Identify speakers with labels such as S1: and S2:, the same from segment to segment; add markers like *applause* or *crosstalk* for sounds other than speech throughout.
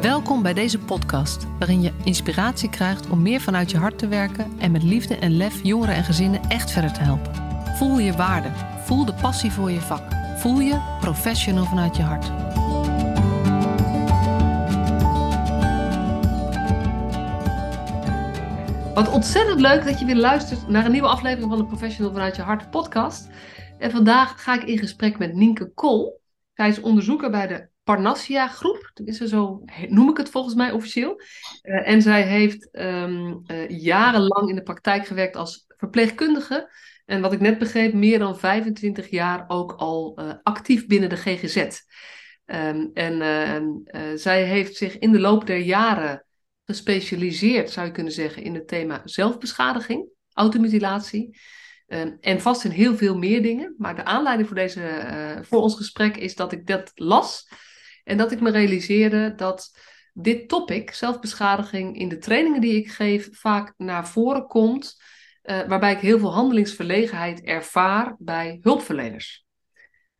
S1: Welkom bij deze podcast, waarin je inspiratie krijgt om meer vanuit je hart te werken en met liefde en lef jongeren en gezinnen echt verder te helpen. Voel je waarde, voel de passie voor je vak, voel je professional vanuit je hart. Wat ontzettend leuk dat je weer luistert naar een nieuwe aflevering van de Professional vanuit je hart podcast. En vandaag ga ik in gesprek met Nienke Kool. Zij is onderzoeker bij de Parnassia groep. Tenminste, zo noem ik het volgens mij officieel. Uh, en zij heeft um, uh, jarenlang in de praktijk gewerkt als verpleegkundige. En wat ik net begreep, meer dan 25 jaar ook al uh, actief binnen de GGZ. Um, en ehm, zij heeft zich in de loop der jaren gespecialiseerd, zou je kunnen zeggen, in het thema zelfbeschadiging, automutilatie. En vast in heel veel meer dingen. Maar de aanleiding voor, deze, voor ons gesprek is dat ik dat las. En dat ik me realiseerde dat dit topic, zelfbeschadiging, in de trainingen die ik geef, vaak naar voren komt. Uh, waarbij ik heel veel handelingsverlegenheid ervaar bij hulpverleners.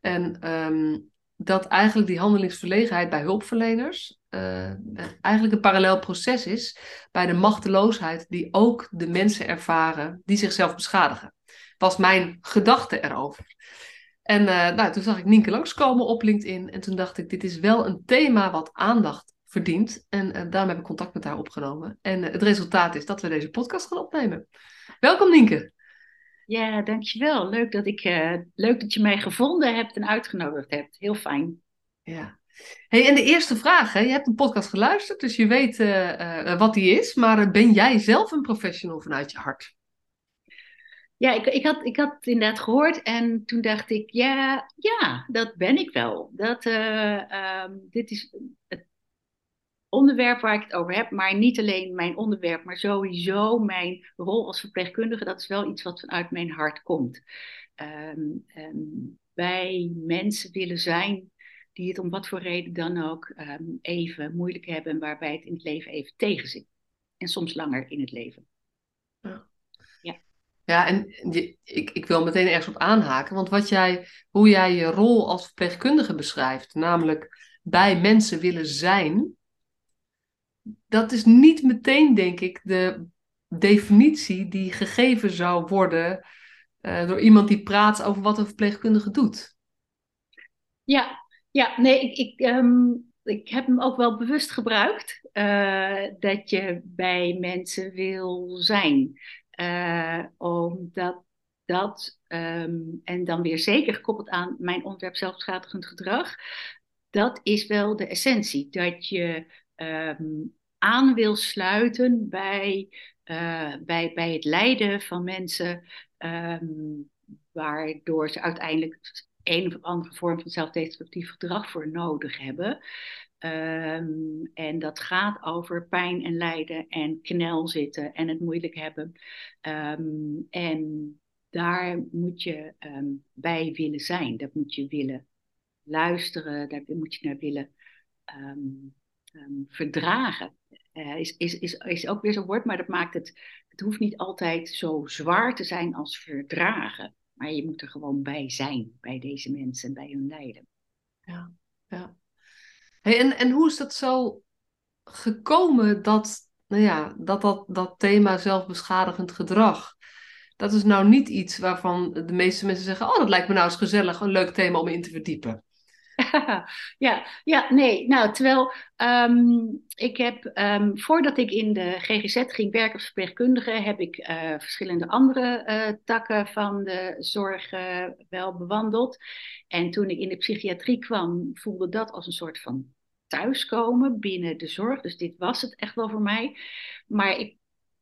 S1: En um, dat eigenlijk die handelingsverlegenheid bij hulpverleners uh, eigenlijk een parallel proces is bij de machteloosheid die ook de mensen ervaren die zichzelf beschadigen. Was mijn gedachte erover. En uh, nou, toen zag ik Nienke langskomen op LinkedIn. En toen dacht ik, dit is wel een thema wat aandacht verdient. En uh, daarom heb ik contact met haar opgenomen. En uh, het resultaat is dat we deze podcast gaan opnemen. Welkom Nienke.
S2: Ja, dankjewel. Leuk dat, ik, leuk dat je mij gevonden hebt en uitgenodigd hebt. Heel fijn.
S1: Ja. Hey, en de eerste vraag, hè? je hebt een podcast geluisterd, dus je weet wat die is. Maar ben jij zelf een professional vanuit je hart?
S2: Ja, ik, ik, had, ik had het inderdaad gehoord en toen dacht ik, ja, ja dat ben ik wel. Dat, uh, um, dit is het onderwerp waar ik het over heb, maar niet alleen mijn onderwerp, maar sowieso mijn rol als verpleegkundige, dat is wel iets wat vanuit mijn hart komt. Um, um, bij mensen willen zijn die het om wat voor reden dan ook even moeilijk hebben en waarbij het in het leven even tegenzit. En soms langer in het leven.
S1: Ja. En ik, ik wil meteen ergens op aanhaken. Want wat jij, hoe jij je rol als verpleegkundige beschrijft, namelijk bij mensen willen zijn, dat is niet meteen, denk ik, de definitie die gegeven zou worden uh, door iemand die praat over wat een verpleegkundige doet.
S2: Ja, ja nee, ik, ik, um, ik heb hem ook wel bewust gebruikt. Uh, dat je bij mensen wil zijn. Uh, omdat dat, um, en dan weer zeker gekoppeld aan mijn onderwerp zelfbeschadigend gedrag, dat is wel de essentie. Dat je um, aan wil sluiten bij, uh, bij, bij het lijden van mensen, um, waardoor ze uiteindelijk een of andere vorm van zelfdestructief gedrag voor nodig hebben. Um, en dat gaat over pijn en lijden en knel zitten en het moeilijk hebben. Um, en daar moet je um, bij willen zijn. Dat moet je willen luisteren, daar moet je naar willen verdragen. Uh, is, is, is, is ook weer zo'n woord, maar dat maakt het. Het hoeft niet altijd zo zwaar te zijn als verdragen. Maar je moet er gewoon bij zijn, bij deze mensen, bij hun lijden.
S1: Ja, ja. En, en hoe is dat zo gekomen dat, nou ja, dat, dat dat thema zelfbeschadigend gedrag, dat is nou niet iets waarvan de meeste mensen zeggen, oh dat lijkt me nou eens gezellig, een leuk thema om in te verdiepen. *laughs*
S2: ja, ja, nee. Nou, terwijl um, ik heb, um, voordat ik in de GGZ ging werken als verpleegkundige, heb ik uh, verschillende andere uh, takken van de zorg uh, wel bewandeld. En toen ik in de psychiatrie kwam, voelde dat als een soort van thuiskomen binnen de zorg. Dus dit was het echt wel voor mij. Maar ik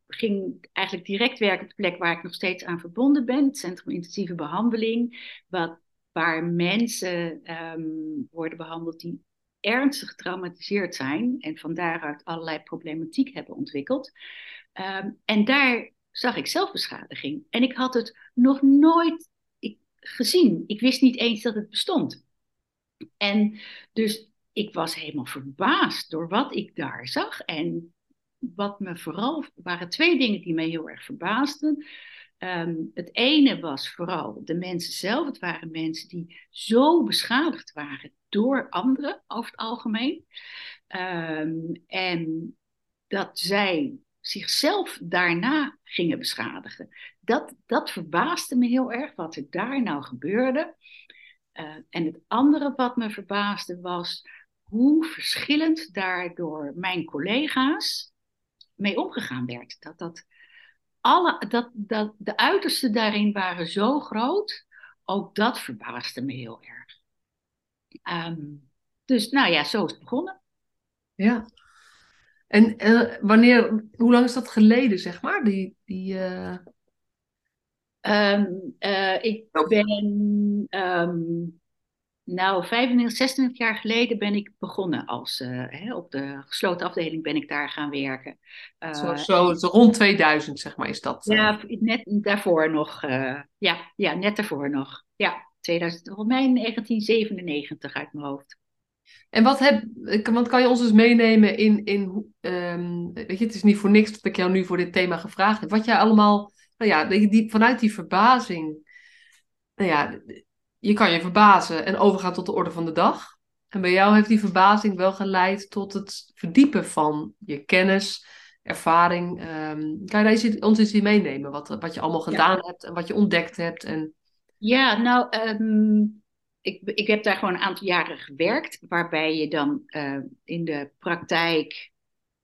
S2: ging eigenlijk direct werken op de plek waar ik nog steeds aan verbonden ben, het Centrum Intensieve Behandeling, wat, waar mensen um, worden behandeld die ernstig getraumatiseerd zijn en van daaruit allerlei problematiek hebben ontwikkeld. Um, en daar zag ik zelfbeschadiging. En ik had het nog nooit gezien. Ik wist niet eens dat het bestond. En dus ik was helemaal verbaasd door wat ik daar zag. En wat me vooral waren twee dingen die mij heel erg verbaasden. Ehm, het ene was vooral de mensen zelf. Het waren mensen die zo beschadigd waren door anderen over het algemeen. Ehm, en dat zij zichzelf daarna gingen beschadigen. Dat, dat verbaasde me heel erg, wat er daar nou gebeurde. Uh, en het andere wat me verbaasde was hoe verschillend daardoor mijn collega's mee omgegaan werd. Dat, dat, alle, dat, dat de uitersten daarin waren zo groot, ook dat verbaasde me heel erg. Um, dus nou ja, zo is het begonnen.
S1: Ja. En uh, wanneer, hoe lang is dat geleden, zeg maar? Die, die, uh...
S2: um, uh, ik ben um, nou, 25, 26 jaar geleden ben ik begonnen als, uh, hè, op de gesloten afdeling ben ik daar gaan werken.
S1: Uh, zo, zo, zo, rond 2000 zeg maar is dat?
S2: Uh... Ja, net daarvoor nog. ja, ja, net daarvoor nog. Ja, 2000, volgens mij 1997 uit mijn hoofd.
S1: En wat heb, want kan je ons eens meenemen in, in um, weet je, het is niet voor niks dat ik jou nu voor dit thema gevraagd heb. Wat jij allemaal, nou ja, die, vanuit die verbazing, nou ja, je kan je verbazen en overgaan tot de orde van de dag. En bij jou heeft die verbazing wel geleid tot het verdiepen van je kennis, ervaring. Um, kan je daar ons eens in meenemen? Wat, wat je allemaal gedaan hebt en wat je ontdekt hebt? En...
S2: Ja, nou, um, ik, ik heb daar gewoon een aantal jaren gewerkt, waarbij je dan uh, in de praktijk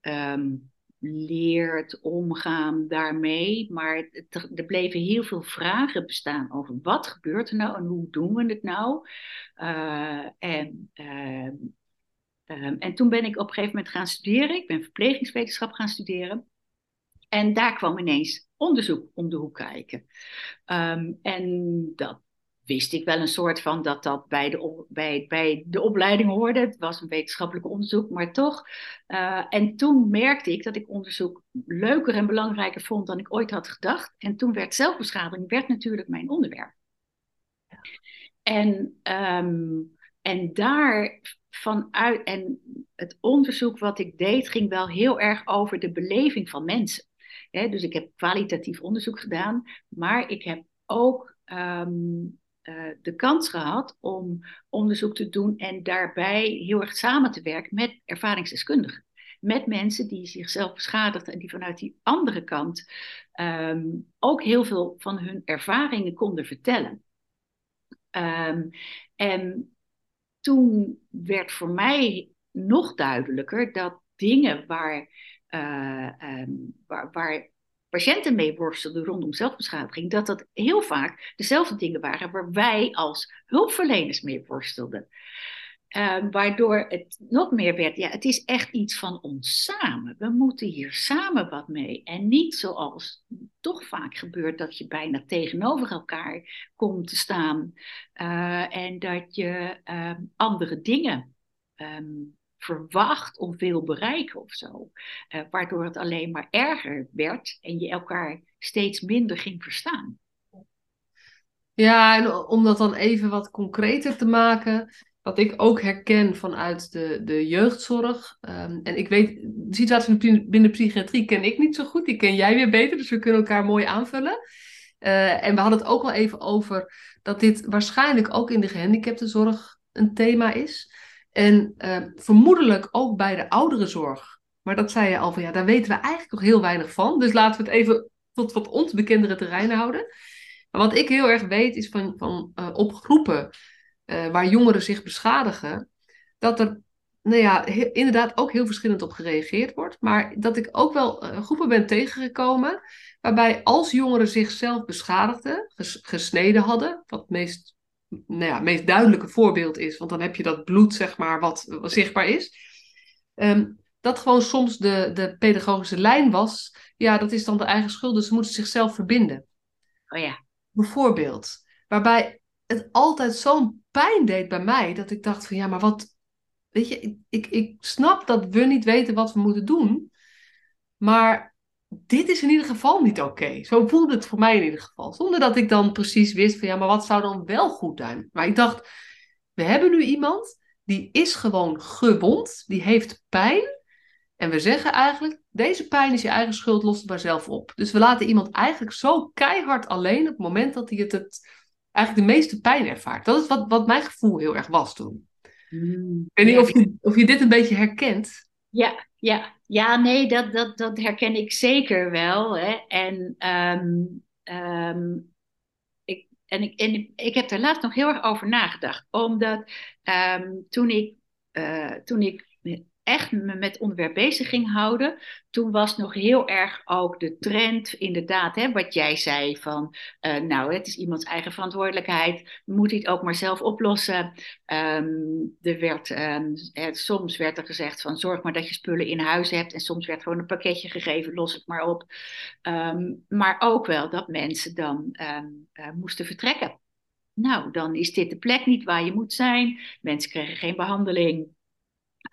S2: um, leert omgaan daarmee. Maar er bleven heel veel vragen bestaan over wat gebeurt er nou en hoe doen we het nou. Uh, en, uh, um, en toen ben ik op een gegeven moment gaan studeren. Ik ben verplegingswetenschap gaan studeren. En daar kwam ineens onderzoek om de hoek kijken. Um, en dat wist ik wel een soort van dat dat bij de, bij, bij de opleiding hoorde. Het was een wetenschappelijk onderzoek, maar toch. Uh, en toen merkte ik dat ik onderzoek leuker en belangrijker vond dan ik ooit had gedacht. En toen werd zelfbeschadiging werd natuurlijk mijn onderwerp. En, um, en daar vanuit, en het onderzoek wat ik deed ging wel heel erg over de beleving van mensen. dus ik heb kwalitatief onderzoek gedaan, maar ik heb ook um, uh, de kans gehad om onderzoek te doen en daarbij heel erg samen te werken met ervaringsdeskundigen. Met mensen die zichzelf beschadigden en die vanuit die andere kant um, ook heel veel van hun ervaringen konden vertellen. Um, en toen werd voor mij nog duidelijker dat dingen waar, uh, um, waar, waar patiënten mee worstelden rondom zelfbeschadiging, dat dat heel vaak dezelfde dingen waren waar wij als hulpverleners mee worstelden. Um, waardoor het nog meer werd, ja, het is echt iets van ons samen. We moeten hier samen wat mee. En niet zoals toch vaak gebeurt, dat je bijna tegenover elkaar komt te staan. Uh, en dat je um, andere dingen um, verwacht of wil bereiken of zo. Uh, waardoor het alleen maar erger werd en je elkaar steeds minder ging verstaan.
S1: Ja, en om dat dan even wat concreter te maken, wat ik ook herken vanuit de, de jeugdzorg. Um, en ik weet, de situatie binnen de psychiatrie ken ik niet zo goed, die ken jij weer beter, dus we kunnen elkaar mooi aanvullen. Uh, en we hadden het ook wel even over dat dit waarschijnlijk ook in de gehandicaptenzorg een thema is. En uh, vermoedelijk ook bij de ouderenzorg. Maar dat zei je al van ja, daar weten we eigenlijk nog heel weinig van. Dus laten we het even tot wat ons bekendere terreinen houden. Maar wat ik heel erg weet is van, van uh, op groepen uh, waar jongeren zich beschadigen, dat er nou ja, inderdaad ook heel verschillend op gereageerd wordt. Maar dat ik ook wel groepen ben tegengekomen waarbij als jongeren zichzelf beschadigden, ges gesneden hadden, wat meest nou ja, meest duidelijke voorbeeld is, want dan heb je dat bloed, zeg maar, wat, zichtbaar is. Um, dat gewoon soms de, de pedagogische lijn was, ja, dat is dan de eigen schuld, dus ze moeten zichzelf verbinden.
S2: Oh ja.
S1: Bijvoorbeeld. Waarbij het altijd zo'n pijn deed bij mij, dat ik dacht van, ja, maar wat, weet je, ik, ik, ik snap dat we niet weten wat we moeten doen, maar dit is in ieder geval niet oké. Zo voelde het voor mij in ieder geval. Zonder dat ik dan precies wist van ja, maar wat zou dan wel goed zijn? Maar ik dacht, we hebben nu iemand die is gewoon gewond, die heeft pijn. En we zeggen eigenlijk, deze pijn is je eigen schuld, los het maar zelf op. Dus we laten iemand eigenlijk zo keihard alleen op het moment dat hij het, het eigenlijk de meeste pijn ervaart. Dat is wat, wat mijn gevoel heel erg was toen. Mm, ik weet niet of je, of je dit een beetje herkent.
S2: Ja, ja, ja nee, dat, dat, dat herken ik zeker wel. Hè. En, ehm, ehm, ik, en, ik, en ik heb daar laatst nog heel erg over nagedacht. Omdat ehm, toen, ik, uh, toen ik echt me met onderwerp bezig ging houden, toen was nog heel erg ook de trend, inderdaad, hè, wat jij zei van, uh, nou, het is iemands eigen verantwoordelijkheid, moet hij het ook maar zelf oplossen. Um, er werd, um, soms werd er gezegd van, zorg maar dat je spullen in huis hebt, en soms werd gewoon een pakketje gegeven, los het maar op. Um, maar ook wel dat mensen dan uh, moesten vertrekken. Nou, dan is dit de plek niet waar je moet zijn. Mensen kregen geen behandeling.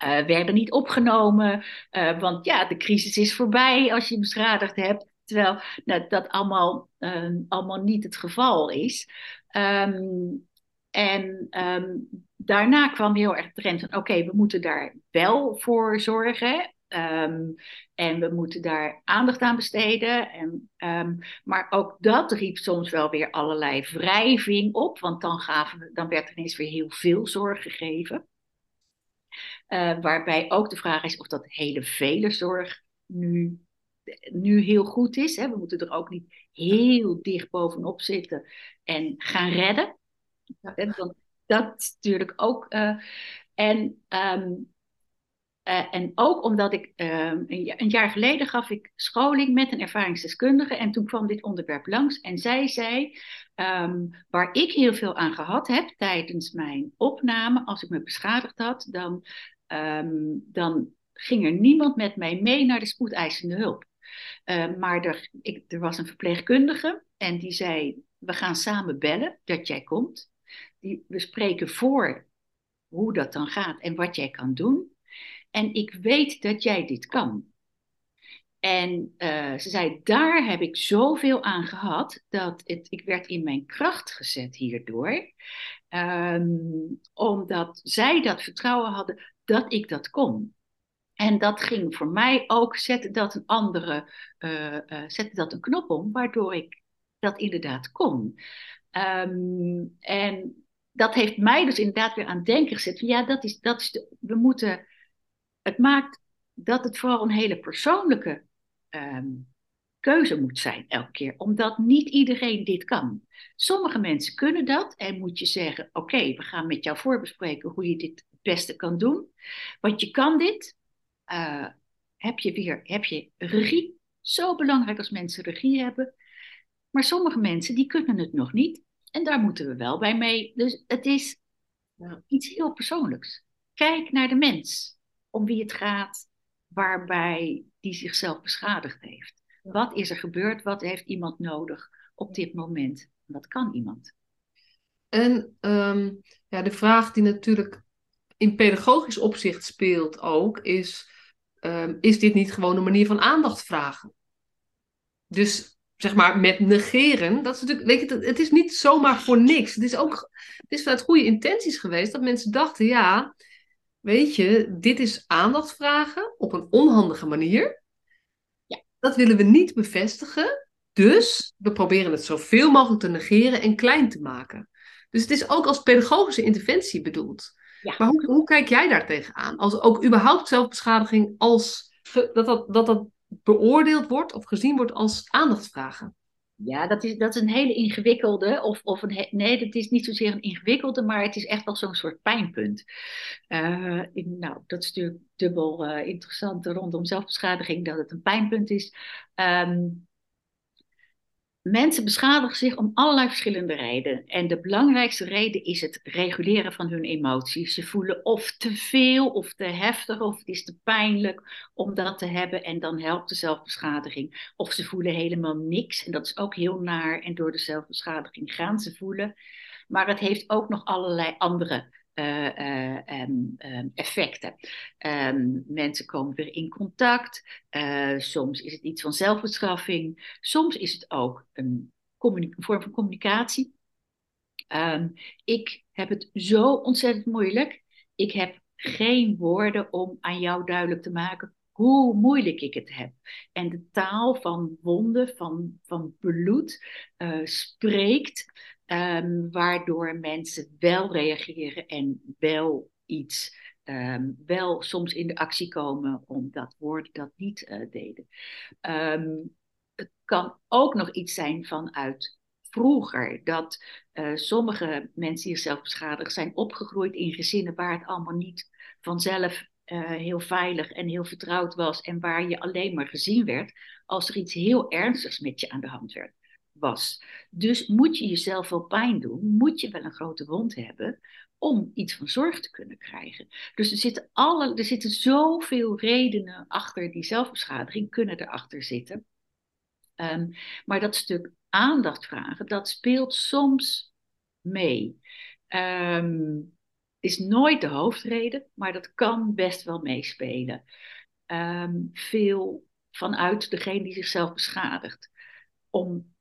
S2: Uh, werden niet opgenomen, uh, want ja, de crisis is voorbij als je beschadigd hebt. Terwijl nou, dat allemaal, uh, allemaal niet het geval is. Um, en um, daarna kwam heel erg de trend van: oké, we moeten daar wel voor zorgen. En we moeten daar aandacht aan besteden. En, maar ook dat riep soms wel weer allerlei wrijving op, want dan, gaven dan werd er ineens weer heel veel zorg gegeven. Uh, waarbij ook de vraag is of dat hele vele zorg nu, nu heel goed is. Hè. We moeten er ook niet heel dicht bovenop zitten en gaan redden. Ja. dat natuurlijk ook. Uh, en, um, uh, en ook omdat ik een, een, jaar geleden gaf ik scholing met een ervaringsdeskundige. En toen kwam dit onderwerp langs. En zij zei: um, Waar ik heel veel aan gehad heb tijdens mijn opname, als ik me beschadigd had, dan um, dan ging er niemand met mij mee naar de spoedeisende hulp. Uh, maar er, ik, er was een verpleegkundige en die zei: We gaan samen bellen dat jij komt. Die, we spreken voor hoe dat dan gaat en wat jij kan doen. En ik weet dat jij dit kan. En uh, ze zei, daar heb ik zoveel aan gehad dat het, ik werd in mijn kracht gezet hierdoor. Um, omdat zij dat vertrouwen hadden dat ik dat kon. En dat ging voor mij ook, zette dat een andere, uh, uh, zette dat een knop om, waardoor ik dat inderdaad kon. Um, en dat heeft mij dus inderdaad weer aan denken gezet. Ja, dat is, dat is we moeten, het maakt dat het vooral een hele persoonlijke um, keuze moet zijn elke keer, omdat niet iedereen dit kan. Sommige mensen kunnen dat en moet je zeggen: Oké, we gaan met jou voorbespreken hoe je dit beste kan doen. Want je kan dit. Uh, heb je weer heb je regie. Zo belangrijk als mensen regie hebben. Maar sommige mensen die kunnen het nog niet. En daar moeten we wel bij mee. Dus het is iets heel persoonlijks. Kijk naar de mens. Om wie het gaat. Waarbij die zichzelf beschadigd heeft. Wat is er gebeurd? Wat heeft iemand nodig op dit moment? Wat kan iemand?
S1: En um, ja, de vraag die natuurlijk in pedagogisch opzicht speelt ook, is: um, is dit niet gewoon een manier van aandacht vragen? Dus zeg maar met negeren, dat is natuurlijk, weet je, het is niet zomaar voor niks. Het is ook, het is vanuit goede intenties geweest dat mensen dachten: ja, weet je, dit is aandacht vragen op een onhandige manier. Dat willen we niet bevestigen. Dus we proberen het zoveel mogelijk te negeren en klein te maken. Dus het is ook als pedagogische interventie bedoeld. Ja. Maar hoe, hoe kijk jij daar tegenaan? Als ook überhaupt zelfbeschadiging als dat dat, dat dat beoordeeld wordt of gezien wordt als aandachtsvragen?
S2: Ja, dat is, dat is een hele ingewikkelde, of, of een, nee, dat is niet zozeer een ingewikkelde, maar het is echt wel zo'n soort pijnpunt. Uh, nou, dat is natuurlijk dubbel uh, interessant rondom zelfbeschadiging, dat het een pijnpunt is. Um, Mensen beschadigen zich om allerlei verschillende redenen. En de belangrijkste reden is het reguleren van hun emoties. Ze voelen of te veel of te heftig of het is te pijnlijk om dat te hebben en dan helpt de zelfbeschadiging. Of ze voelen helemaal niks en dat is ook heel naar en door de zelfbeschadiging gaan ze voelen. Maar het heeft ook nog allerlei andere uh, effecten. Um, mensen komen weer in contact. Uh, soms is het iets van zelfbestraffing. Soms is het ook een, vorm van communicatie. Ik heb het zo ontzettend moeilijk. Ik heb geen woorden om aan jou duidelijk te maken hoe moeilijk ik het heb. En de taal van wonden, van, van bloed, spreekt, um, waardoor mensen wel reageren en wel iets, um, wel soms in de actie komen omdat woorden dat niet uh, deden. Um, het kan ook nog iets zijn vanuit vroeger. Dat uh, sommige mensen zichzelf beschadigd zijn opgegroeid in gezinnen waar het allemaal niet vanzelf uh, heel veilig en heel vertrouwd was. En waar je alleen maar gezien werd als er iets heel ernstigs met je aan de hand werd, was. Dus moet je jezelf wel pijn doen, moet je wel een grote wond hebben om iets van zorg te kunnen krijgen. Dus er zitten, alle, er zitten zoveel redenen achter die zelfbeschadiging, kunnen erachter zitten. Um, maar dat stuk aandacht vragen, dat speelt soms mee. Um, is nooit de hoofdreden, maar dat kan best wel meespelen. Um, veel vanuit degene die zichzelf beschadigt. Om,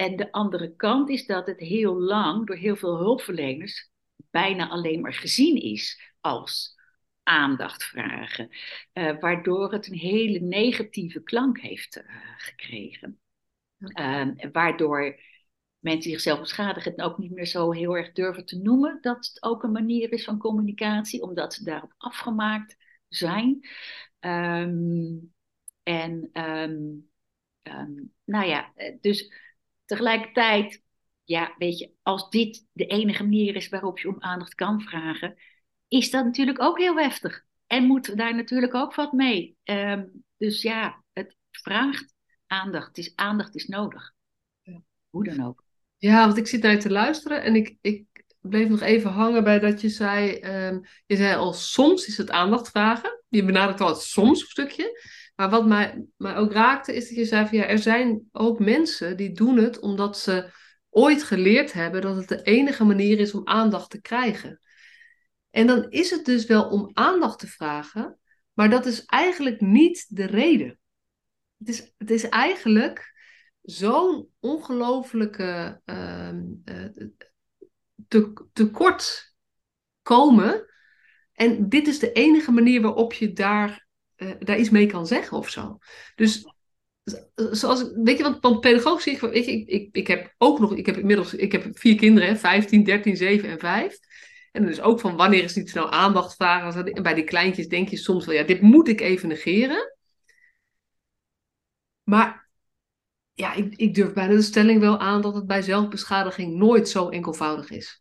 S2: en de andere kant is dat het heel lang door heel veel hulpverleners bijna alleen maar gezien is als aandacht vragen, uh, waardoor het een hele negatieve klank heeft uh, gekregen. Uh, waardoor mensen zichzelf beschadigen het ook niet meer zo heel erg durven te noemen dat het ook een manier is van communicatie, omdat ze daarop afgemaakt zijn. Um, en um, um, nou ja, eh, dus tegelijkertijd, ja, weet je, als dit de enige manier is waarop je om aandacht kan vragen, is dat natuurlijk ook heel heftig. En moet daar natuurlijk ook wat mee. dus ja, het vraagt aandacht. is, aandacht is nodig. Ja. Hoe dan ook.
S1: Ja, want ik zit naar je te luisteren en ik, ik bleef nog even hangen bij dat je zei, um, je zei al soms is het aandacht vragen. Je benadrukt al het soms stukje. Maar wat mij, mij ook raakte is dat je zei van ja, er zijn ook mensen die doen het omdat ze ooit geleerd hebben dat het de enige manier is om aandacht te krijgen. En dan is het dus wel om aandacht te vragen, maar dat is eigenlijk niet de reden. Het is, het is eigenlijk zo'n ongelofelijke uh, te, tekort komen. En dit is de enige manier waarop je daar, uh, daar iets mee kan zeggen of zo. Dus zoals, weet je, want, want pedagogisch zie ik, weet je, ik, ik, ik heb ook nog, ik heb inmiddels, ik heb vier kinderen, 15, 13, 7 en 5. En dus ook van wanneer is niet snel aandacht vragen. En bij die kleintjes denk je soms wel, ja, dit moet ik even negeren. Maar ja, ik, ik durf bijna de stelling wel aan dat het bij zelfbeschadiging nooit zo enkelvoudig is.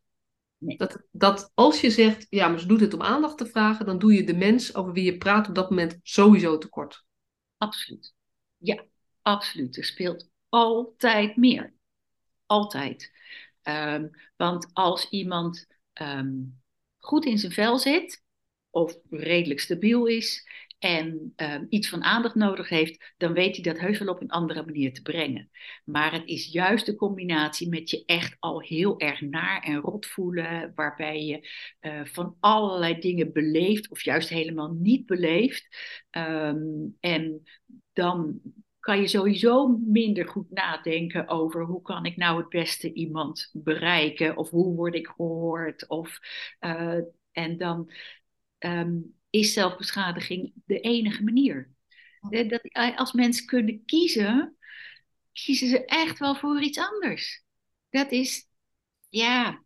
S1: Nee. Dat, dat als je zegt, ja, maar ze doet het om aandacht te vragen, dan doe je de mens over wie je praat op dat moment sowieso tekort.
S2: Absoluut. Ja, absoluut. Er speelt altijd meer. Altijd. Um, want als iemand um, goed in zijn vel zit, of redelijk stabiel is, en um, iets van aandacht nodig heeft, dan weet hij dat heus wel op een andere manier te brengen. Maar het is juist de combinatie met je echt al heel erg naar en rot voelen, waarbij je uh, van allerlei dingen beleeft of juist helemaal niet beleeft. Um, en dan kan je sowieso minder goed nadenken over hoe kan ik nou het beste iemand bereiken of hoe word ik gehoord. Of, uh, en dan um, is zelfbeschadiging de enige manier. Dat, als mensen kunnen kiezen, kiezen ze echt wel voor iets anders. Dat is, ja,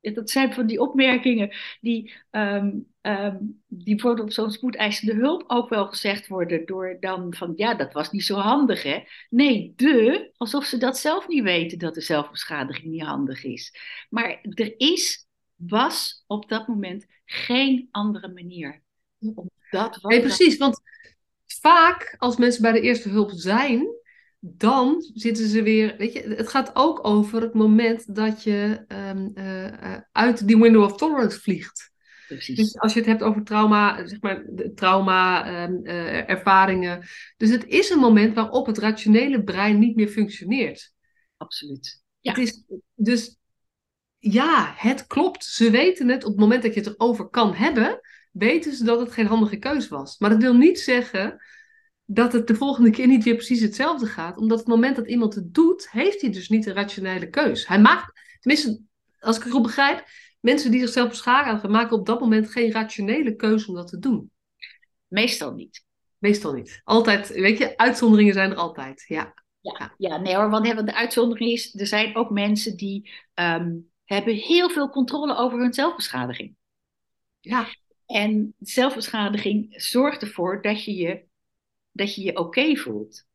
S2: dat zijn van die opmerkingen die, um, um, die bijvoorbeeld op zo'n spoedeisende hulp ook wel gezegd worden door dan van, ja, dat was niet zo handig, hè? Nee, de, alsof ze dat zelf niet weten dat de zelfbeschadiging niet handig is. Maar er is, was op dat moment geen andere manier.
S1: Dat nee, precies, want vaak als mensen bij de eerste hulp zijn, dan zitten ze weer, weet je, het gaat ook over het moment dat je um, uh, uit die window of tolerance vliegt. Precies. Dus als je het hebt over trauma, zeg maar, trauma, um, uh, ervaringen. Dus het is een moment waarop het rationele brein niet meer functioneert.
S2: Absoluut.
S1: Ja. Het is, dus ja, het klopt. Ze weten het op het moment dat je het erover kan hebben weten ze dat het geen handige keus was. Maar dat wil niet zeggen dat het de volgende keer niet weer precies hetzelfde gaat. Omdat het moment dat iemand het doet, heeft hij dus niet een rationele keus. Hij maakt, tenminste, als ik het goed begrijp, mensen die zichzelf beschadigen, maken op dat moment geen rationele keuze om dat te doen.
S2: Meestal niet.
S1: Meestal niet. Altijd, weet je, uitzonderingen zijn er altijd. Ja.
S2: Ja, ja nee hoor, want de uitzondering is, er zijn ook mensen die ehm, hebben heel veel controle over hun zelfbeschadiging.
S1: Ja.
S2: En zelfbeschadiging zorgt ervoor dat je je, dat je, je oké voelt.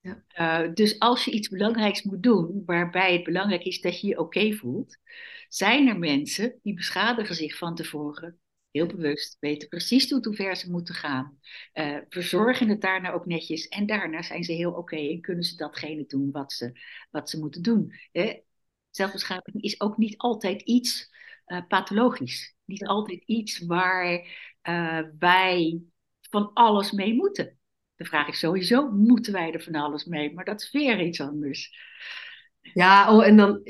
S2: Ja. Uh, dus als je iets belangrijks moet doen, waarbij het belangrijk is dat je je oké voelt, zijn er mensen die beschadigen zich van tevoren heel bewust, weten precies tot hoe ver ze moeten gaan, uh, verzorgen het daarna ook netjes en daarna zijn ze heel oké en kunnen ze datgene doen wat ze, wat ze moeten doen. Hè? Zelfbeschadiging is ook niet altijd iets uh, pathologisch, niet altijd iets waar uh, wij van alles mee moeten. De vraag is sowieso, moeten wij er van alles mee? Maar dat is weer iets anders.
S1: Ja, oh, en dan,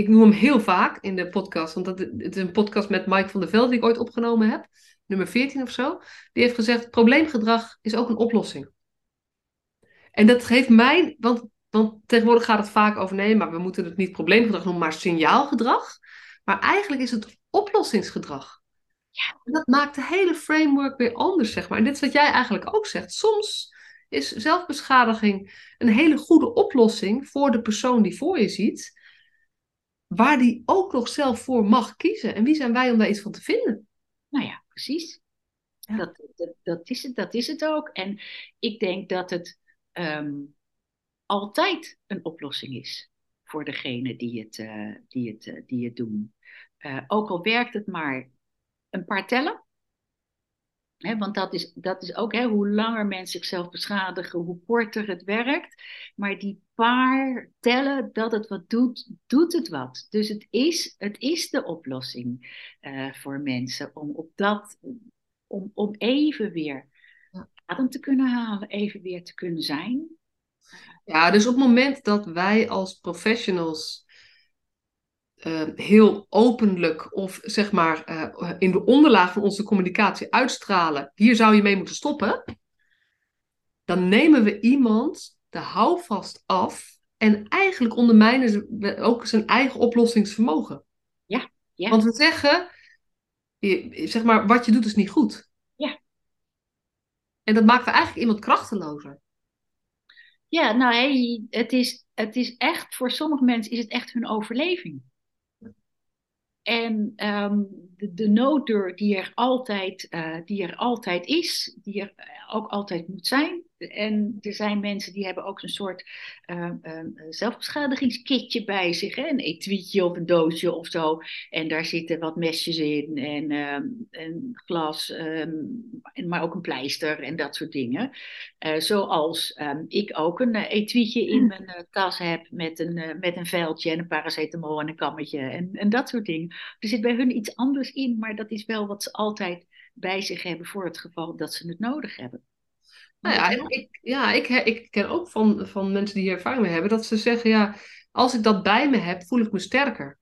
S1: ik noem hem heel vaak in de podcast, want dat, het is een podcast met Mike van der Velde die ik ooit opgenomen heb, nummer 14 of zo. Die heeft gezegd, probleemgedrag is ook een oplossing. En dat geeft mij, want, want tegenwoordig gaat het vaak over, nee, maar we moeten het niet probleemgedrag noemen, maar signaalgedrag. Maar eigenlijk is het oplossingsgedrag. Ja. En dat maakt de hele framework weer anders, zeg maar. En dit is wat jij eigenlijk ook zegt. Soms is zelfbeschadiging een hele goede oplossing voor de persoon die voor je ziet waar die ook nog zelf voor mag kiezen. En wie zijn wij om daar iets van te vinden?
S2: Nou ja, precies. Dat, dat, dat, is het, dat is het ook. En ik denk dat het ehm, altijd een oplossing is voor degene die het, uh, die het, uh, die het doen. Uh, ook al werkt het maar een paar tellen, want dat is, dat is ook hoe langer mensen zichzelf beschadigen, hoe korter het werkt. Maar die paar tellen dat het wat doet, doet het wat. Dus het is, het is de oplossing uh, voor mensen om op dat, om, om even weer adem te kunnen halen, even weer te kunnen zijn.
S1: Ja, dus op het moment dat wij als professionals uh, heel openlijk of zeg maar uh, in de onderlaag van onze communicatie uitstralen, hier zou je mee moeten stoppen, dan nemen we iemand de houvast af en eigenlijk ondermijnen we ook zijn eigen oplossingsvermogen.
S2: Ja, ja.
S1: Want we zeggen, zeg maar, wat je doet is niet goed.
S2: Ja.
S1: En dat maakt eigenlijk iemand krachtelozer.
S2: Ja, nou, hey, het, is, het is echt, voor sommige mensen is het echt hun overleving. En um, de, de, nooddeur die er, altijd, uh, die er altijd is, die er ook altijd moet zijn, en er zijn mensen die hebben ook een soort uh, uh, zelfbeschadigingskitje bij zich. Hè? Een etuietje of een doosje of zo. En daar zitten wat mesjes in en um, een glas, um, maar ook een pleister en dat soort dingen. Zoals ehm, ik ook een etuietje in mijn uh, tas heb met een, met een veldje en een paracetamol en een kammetje en, en dat soort dingen. Er zit bij hun iets anders in, maar dat is wel wat ze altijd bij zich hebben voor het geval dat ze het nodig hebben.
S1: Nou ja, ik, ja ik, ik ken ook van, van mensen die hier ervaring mee hebben, dat ze zeggen, ja, als ik dat bij me heb, voel ik me sterker.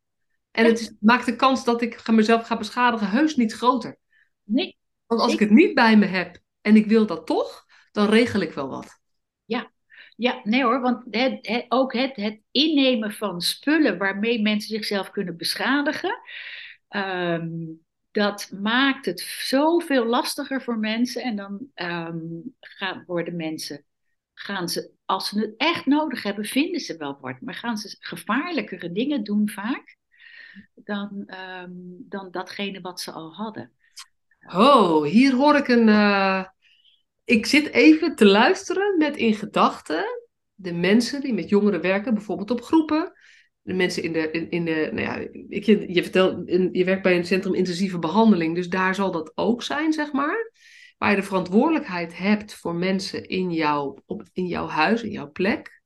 S1: En het is, maakt de kans dat ik mezelf ga beschadigen heus niet groter.
S2: Nee.
S1: Want als ik het niet bij me heb en ik wil dat toch, dan regel ik wel wat.
S2: Ja, ja nee hoor, want het, ook het, het innemen van spullen waarmee mensen zichzelf kunnen beschadigen, um, dat maakt het zoveel lastiger voor mensen. En dan um, gaan, worden mensen, gaan ze, als ze het echt nodig hebben, vinden ze wel wat. Maar gaan ze gevaarlijkere dingen doen vaak dan, um, dan datgene wat ze al hadden.
S1: Oh, hier hoor ik een. Uh... Ik zit even te luisteren met in gedachten de mensen die met jongeren werken, bijvoorbeeld op groepen de mensen in de, in, in de nou ja, ik, je, vertelt, je werkt bij een centrum intensieve behandeling, dus daar zal dat ook zijn, zeg maar. Waar je de verantwoordelijkheid hebt voor mensen in, jou, op, in jouw huis, in jouw plek.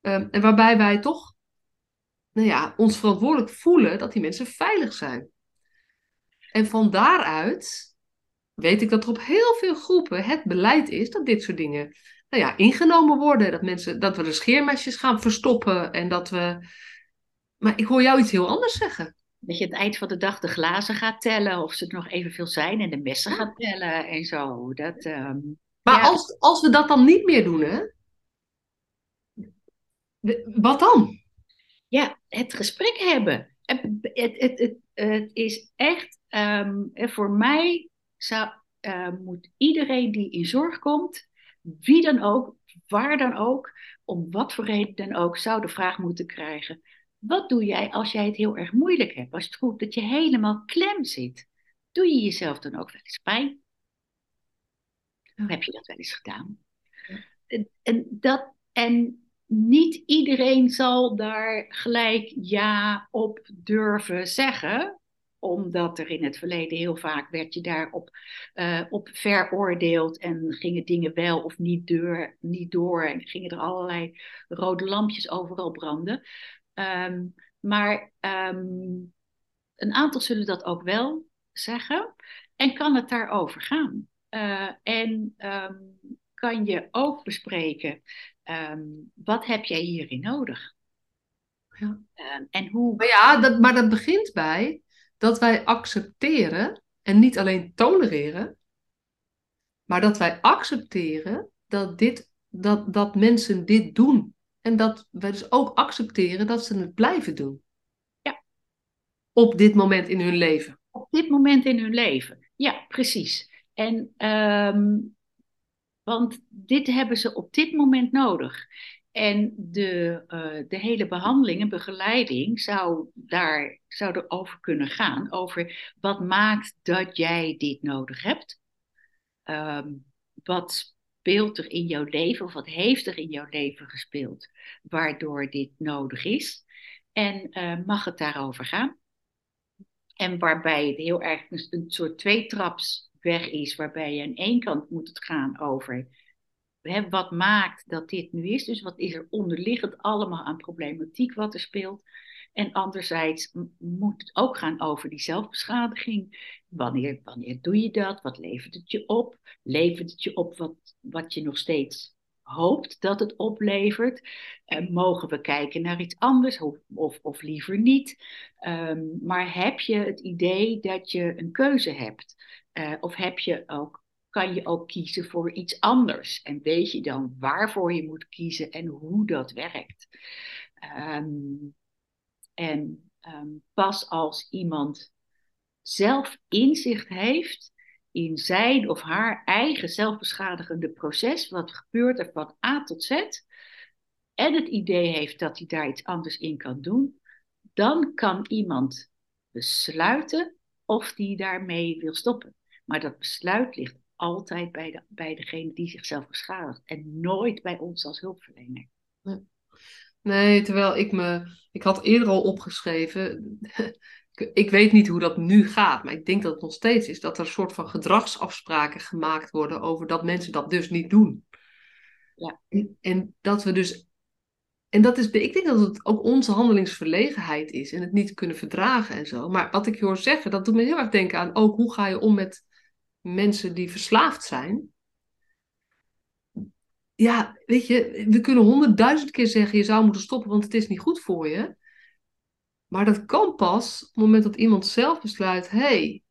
S1: Um, en waarbij wij toch, nou ja, ons verantwoordelijk voelen dat die mensen veilig zijn. En van daaruit weet ik dat er op heel veel groepen het beleid is dat dit soort dingen nou ja, ingenomen worden. Dat, mensen, dat we de scheermesjes gaan verstoppen en dat we. Maar ik hoor jou iets heel anders zeggen.
S2: Dat je het eind van de dag de glazen gaat tellen, of ze er nog evenveel zijn, en de messen gaat tellen en zo. Dat, um,
S1: maar als, als we dat dan niet meer doen, hè? Wat dan?
S2: Ja, het gesprek hebben. Het, het, het, het, het is echt, um, voor mij zou uh, moet iedereen die in zorg komt, wie dan ook, waar dan ook, om wat voor reden dan ook, zou de vraag moeten krijgen: wat doe jij als jij het heel erg moeilijk hebt? Als het goed dat je helemaal klem zit, doe je jezelf dan ook wel eens pijn? Heb je dat wel eens gedaan? En, en, dat, en niet iedereen zal daar gelijk ja op durven zeggen omdat er in het verleden heel vaak werd je daarop uh, op veroordeeld en gingen dingen wel of niet door, niet door en gingen er allerlei rode lampjes overal branden. Ehm, maar ehm, een aantal zullen dat ook wel zeggen en kan het daarover gaan. Uh, en um, kan je ook bespreken, wat heb jij hierin nodig?
S1: Ja. en hoe... Maar ja, dat, maar dat begint bij dat wij accepteren en niet alleen tolereren, maar dat wij accepteren dat, dit, dat, dat mensen dit doen. En dat wij dus ook accepteren dat ze het blijven doen.
S2: Ja.
S1: Op dit moment in hun leven.
S2: Op dit moment in hun leven. Ja, precies. En um, want dit hebben ze op dit moment nodig. En de, uh, de hele behandeling en begeleiding zou daar zou er over kunnen gaan. Over wat maakt dat jij dit nodig hebt. Um, wat speelt er in jouw leven of wat heeft er in jouw leven gespeeld waardoor dit nodig is. En uh, mag het daarover gaan. En waarbij het heel erg een, een soort tweetrapsweg is, waarbij je aan één kant moet het gaan over hè, wat maakt dat dit nu is. Dus wat is er onderliggend allemaal aan problematiek wat er speelt. En anderzijds moet het ook gaan over die zelfbeschadiging. Wanneer, wanneer doe je dat? Wat levert het je op? Levert het je op wat, wat je nog steeds hoopt dat het oplevert? Uh, mogen we kijken naar iets anders of, of, of liever niet? Um, maar heb je het idee dat je een keuze hebt? Uh, of heb je ook kan je ook kiezen voor iets anders. En weet je dan waarvoor je moet kiezen en hoe dat werkt. Um, en um, pas als iemand zelf inzicht heeft in zijn of haar eigen zelfbeschadigende proces, wat gebeurt er van A tot Z, en het idee heeft dat hij daar iets anders in kan doen, dan kan iemand besluiten of die daarmee wil stoppen. Maar dat besluit ligt altijd bij, de, bij degene die zichzelf beschadigt en nooit bij ons als hulpverlener.
S1: Nee, terwijl ik me, ik had eerder al opgeschreven, *laughs* ik weet niet hoe dat nu gaat, maar ik denk dat het nog steeds is dat er een soort van gedragsafspraken gemaakt worden over dat mensen dat dus niet doen.
S2: Ja.
S1: En, en dat we dus, en dat is, ik denk dat het ook onze handelingsverlegenheid is en het niet kunnen verdragen en zo. Maar wat ik je hoor zeggen, dat doet me heel erg denken aan ook hoe ga je om met mensen die verslaafd zijn. Ja, weet je, we kunnen honderdduizend keer zeggen je zou moeten stoppen, want het is niet goed voor je. Maar dat kan pas op het moment dat iemand zelf besluit: hé, hey,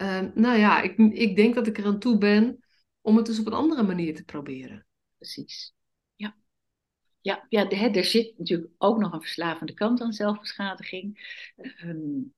S1: uh, nou ja, ik, ik denk dat ik er aan toe ben om het dus op een andere manier te proberen.
S2: Precies. Ja, ja, ja er zit natuurlijk ook nog een verslavende kant aan zelfbeschadiging. Um,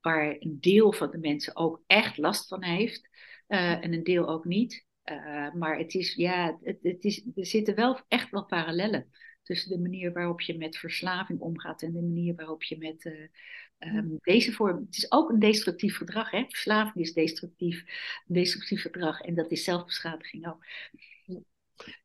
S2: waar een deel van de mensen ook echt last van heeft uh, en een deel ook niet. Uh, maar het is, ja, het, het, is, er zitten wel echt wel parallellen tussen de manier waarop je met verslaving omgaat en de manier waarop je met uh, um, deze vorm. Het is ook een destructief gedrag, hè? Verslaving is destructief, destructief gedrag en dat is zelfbeschadiging ook.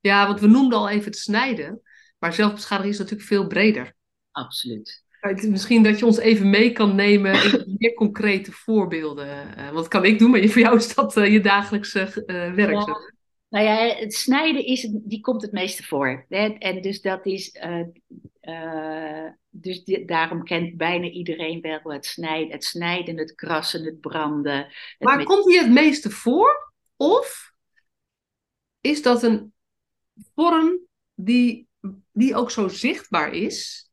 S1: Ja, want we noemden al even het snijden, maar zelfbeschadiging is natuurlijk veel breder.
S2: Absoluut.
S1: Misschien dat je ons even mee kan nemen in *laughs* meer concrete voorbeelden. Uh, wat kan ik doen, maar voor jou is dat uh, je dagelijkse uh, werk. Ja.
S2: Nou ja, het snijden is, die komt het meeste voor. Hè? En dus dat is, dus die, daarom kent bijna iedereen wel het snijden, het snijden, het krassen, het branden. Het
S1: maar met... komt die het meeste voor? Of is dat een vorm die, die ook zo zichtbaar is?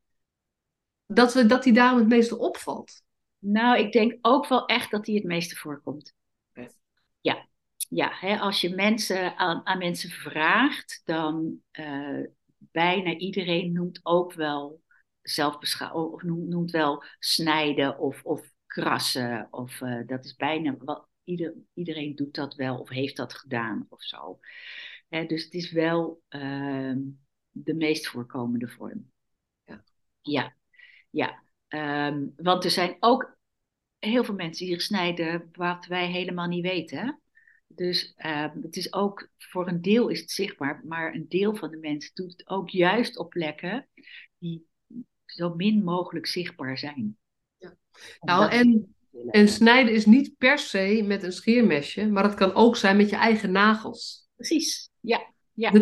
S1: Dat, we, dat die daarom het meeste opvalt?
S2: Nou, ik denk ook wel echt dat die het meeste voorkomt. Ja, ja hè, als je mensen aan, aan mensen vraagt, dan uh, bijna iedereen noemt ook wel zelfbeschouwing, of noemt, noemt, wel snijden of, of krassen. Of uh, dat is bijna wel ieder, iedereen doet dat wel of heeft dat gedaan of zo. dus het is wel ehm, de meest voorkomende vorm. Ja, ja. Ja. Ehm, want er zijn ook heel veel mensen die zich snijden wat wij helemaal niet weten. Dus ehm, het is ook, voor een deel is het zichtbaar, maar een deel van de mensen doet het ook juist op plekken die zo min mogelijk zichtbaar zijn.
S1: Ja. Nou, en, en snijden is niet per se met een scheermesje, maar het kan ook zijn met je eigen nagels.
S2: Precies, ja. ja.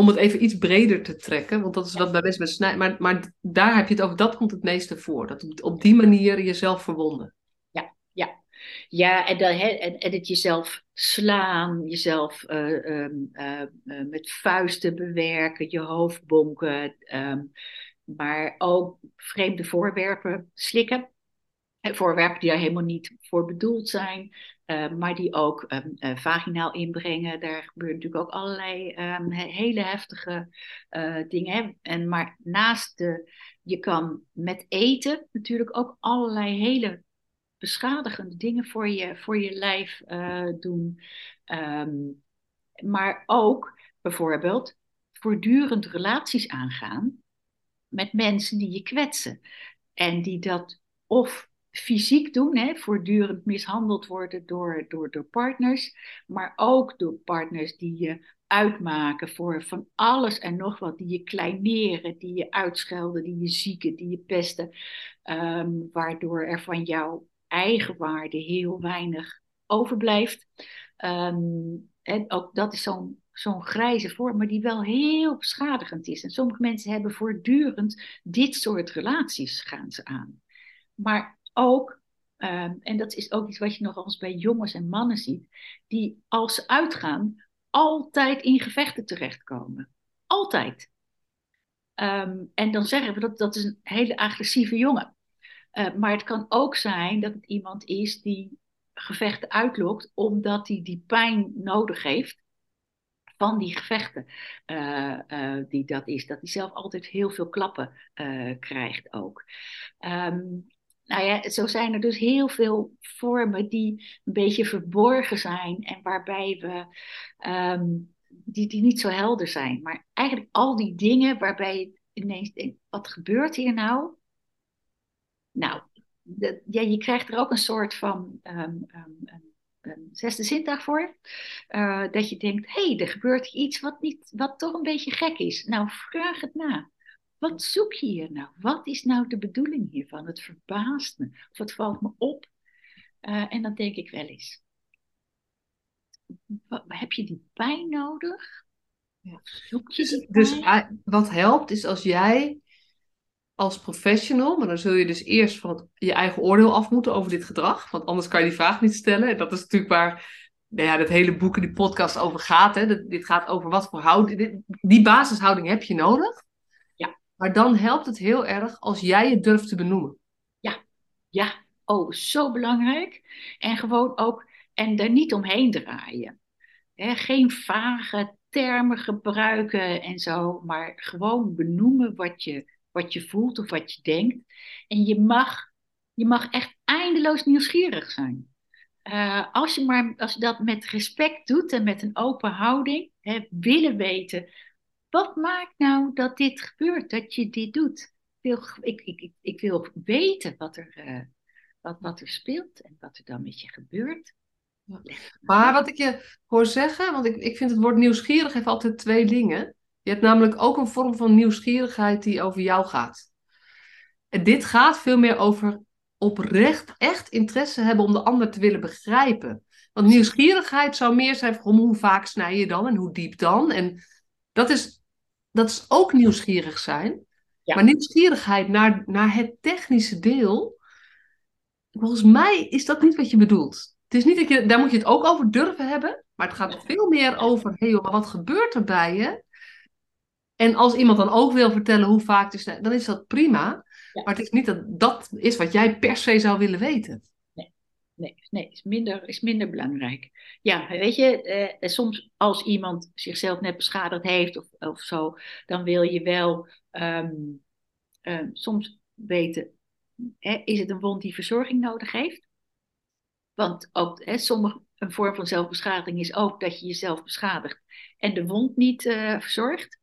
S1: Om het even iets breder te trekken, want dat is wat bij best met snijden. Maar, maar daar heb je het over, dat komt het meeste voor. Dat op die manier jezelf verwonden.
S2: Ja, en, dan, en, en het jezelf slaan, jezelf uh, um, uh, met vuisten bewerken, je hoofd bonken, um, maar ook vreemde voorwerpen slikken. Voorwerpen die daar helemaal niet voor bedoeld zijn, maar die ook um, vaginaal inbrengen. Daar gebeuren natuurlijk ook allerlei hele heftige dingen. En maar naast de, je kan met eten natuurlijk ook allerlei hele beschadigende dingen voor je, voor je lijf doen. Um, maar ook bijvoorbeeld voortdurend relaties aangaan met mensen die je kwetsen. En die dat of fysiek doen, hè, voortdurend mishandeld worden door, door, door partners, maar ook door partners die je uitmaken voor van alles en nog wat, die je kleineren, die je uitschelden, die je zieken, die je pesten, um, waardoor er van jou eigenwaarde heel weinig overblijft. Um, en ook dat is zo'n zo'n grijze vorm, maar die wel heel beschadigend is. En sommige mensen hebben voortdurend dit soort relaties gaan ze aan. Maar ook, um, en dat is ook iets wat je nog eens bij jongens en mannen ziet, die als ze uitgaan altijd in gevechten terechtkomen. Altijd. Um, en dan zeggen we dat dat is een hele agressieve jongen. Uh, maar het kan ook zijn dat het iemand is die gevechten uitlokt omdat hij die pijn nodig heeft van die gevechten uh, uh, die dat is. Dat hij zelf altijd heel veel klappen krijgt ook. Um, nou ja, zo zijn er dus heel veel vormen die een beetje verborgen zijn en waarbij we um, die, die niet zo helder zijn. Maar eigenlijk al die dingen waarbij je ineens denkt, wat gebeurt hier nou? Nou, ja, je krijgt er ook een soort van um, een zesde zintuig voor. Uh, dat je denkt, hé, hey, er gebeurt iets wat, niet, wat toch een beetje gek is. Nou, vraag het na. Wat zoek je hier nou? Wat is nou de bedoeling hiervan? Het verbaast me. Of het valt me op. Uh, en dan denk ik wel eens. Wat, heb je die pijn nodig?
S1: Ja. Zoek je die dus, pijn? dus wat helpt is als jij als professional, maar dan zul je dus eerst van je eigen oordeel af moeten over dit gedrag, want anders kan je die vraag niet stellen. En dat is natuurlijk waar nou ja, dat hele boek en die podcast over gaat. Hè. dit gaat over wat voor houding. Die basishouding heb je nodig. Maar dan helpt het heel erg als jij het durft te benoemen.
S2: Ja, ja. Oh, zo belangrijk. En gewoon ook, en daar niet omheen draaien. geen vage termen gebruiken en zo, maar gewoon benoemen wat je wat je voelt of wat je denkt. En je mag, je mag echt eindeloos nieuwsgierig zijn. Uh, als, je maar, als je dat met respect doet en met een open houding, willen weten, wat maakt nou dat dit gebeurt, dat je dit doet? Ik wil, ik, ik, ik wil weten wat er, uh, wat, wat er speelt en wat er dan met je gebeurt.
S1: Ja. Maar wat ik je hoor zeggen, want ik, ik vind het woord nieuwsgierig heeft altijd twee dingen. Je hebt namelijk ook een vorm van nieuwsgierigheid die over jou gaat. En dit gaat veel meer over oprecht echt interesse hebben om de ander te willen begrijpen. Want nieuwsgierigheid zou meer zijn van hoe vaak snij je dan en hoe diep dan. En dat is, dat is ook nieuwsgierig zijn. Maar nieuwsgierigheid naar, naar het technische deel, volgens mij is dat niet wat je bedoelt. Het is niet dat je, daar moet je het ook over durven hebben, maar het gaat veel meer over, hé hey, maar wat gebeurt er bij je? En als iemand dan ook wil vertellen hoe vaak het is, dan is dat prima. Maar het is niet dat dat is wat jij per se zou willen weten.
S2: Nee, nee, is, minder, is minder belangrijk. Ja, weet je, eh, soms als iemand zichzelf net beschadigd heeft of, of zo, dan wil je wel um, um, soms weten, hè, is het een wond die verzorging nodig heeft? Want ook hè, sommige, een vorm van zelfbeschadiging is ook dat je jezelf beschadigt en de wond niet uh, verzorgt.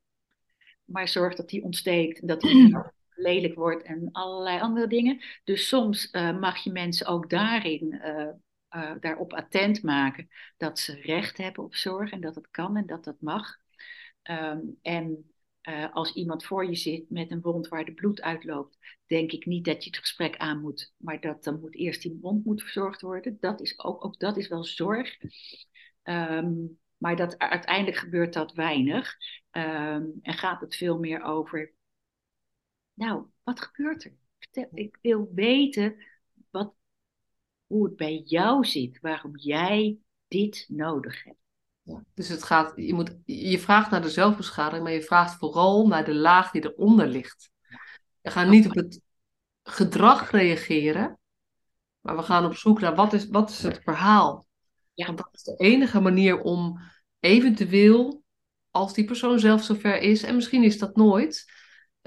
S2: Maar zorgt dat die ontsteekt en dat die *clears throat* lelijk wordt en allerlei andere dingen. Dus soms uh, mag je mensen ook daarin uh, uh, daarop attent maken dat ze recht hebben op zorg en dat het kan en dat dat mag. Um, en als iemand voor je zit met een wond waar de bloed uitloopt, denk ik niet dat je het gesprek aan moet, maar dat dan moet eerst die wond moet verzorgd worden. Dat is ook, ook dat is wel zorg. Um, maar dat, uiteindelijk gebeurt dat weinig. Um, en gaat het veel meer over, nou, wat gebeurt er? Ik wil weten wat, hoe het bij jou zit, waarom jij dit nodig hebt.
S1: Ja, dus het gaat, je, moet, je vraagt naar de zelfbeschadiging, maar je vraagt vooral naar de laag die eronder ligt. We gaan niet op het gedrag reageren, maar we gaan op zoek naar wat is, wat is het verhaal. Ja. Want dat is de enige manier om eventueel, als die persoon zelf zover is, en misschien is dat nooit,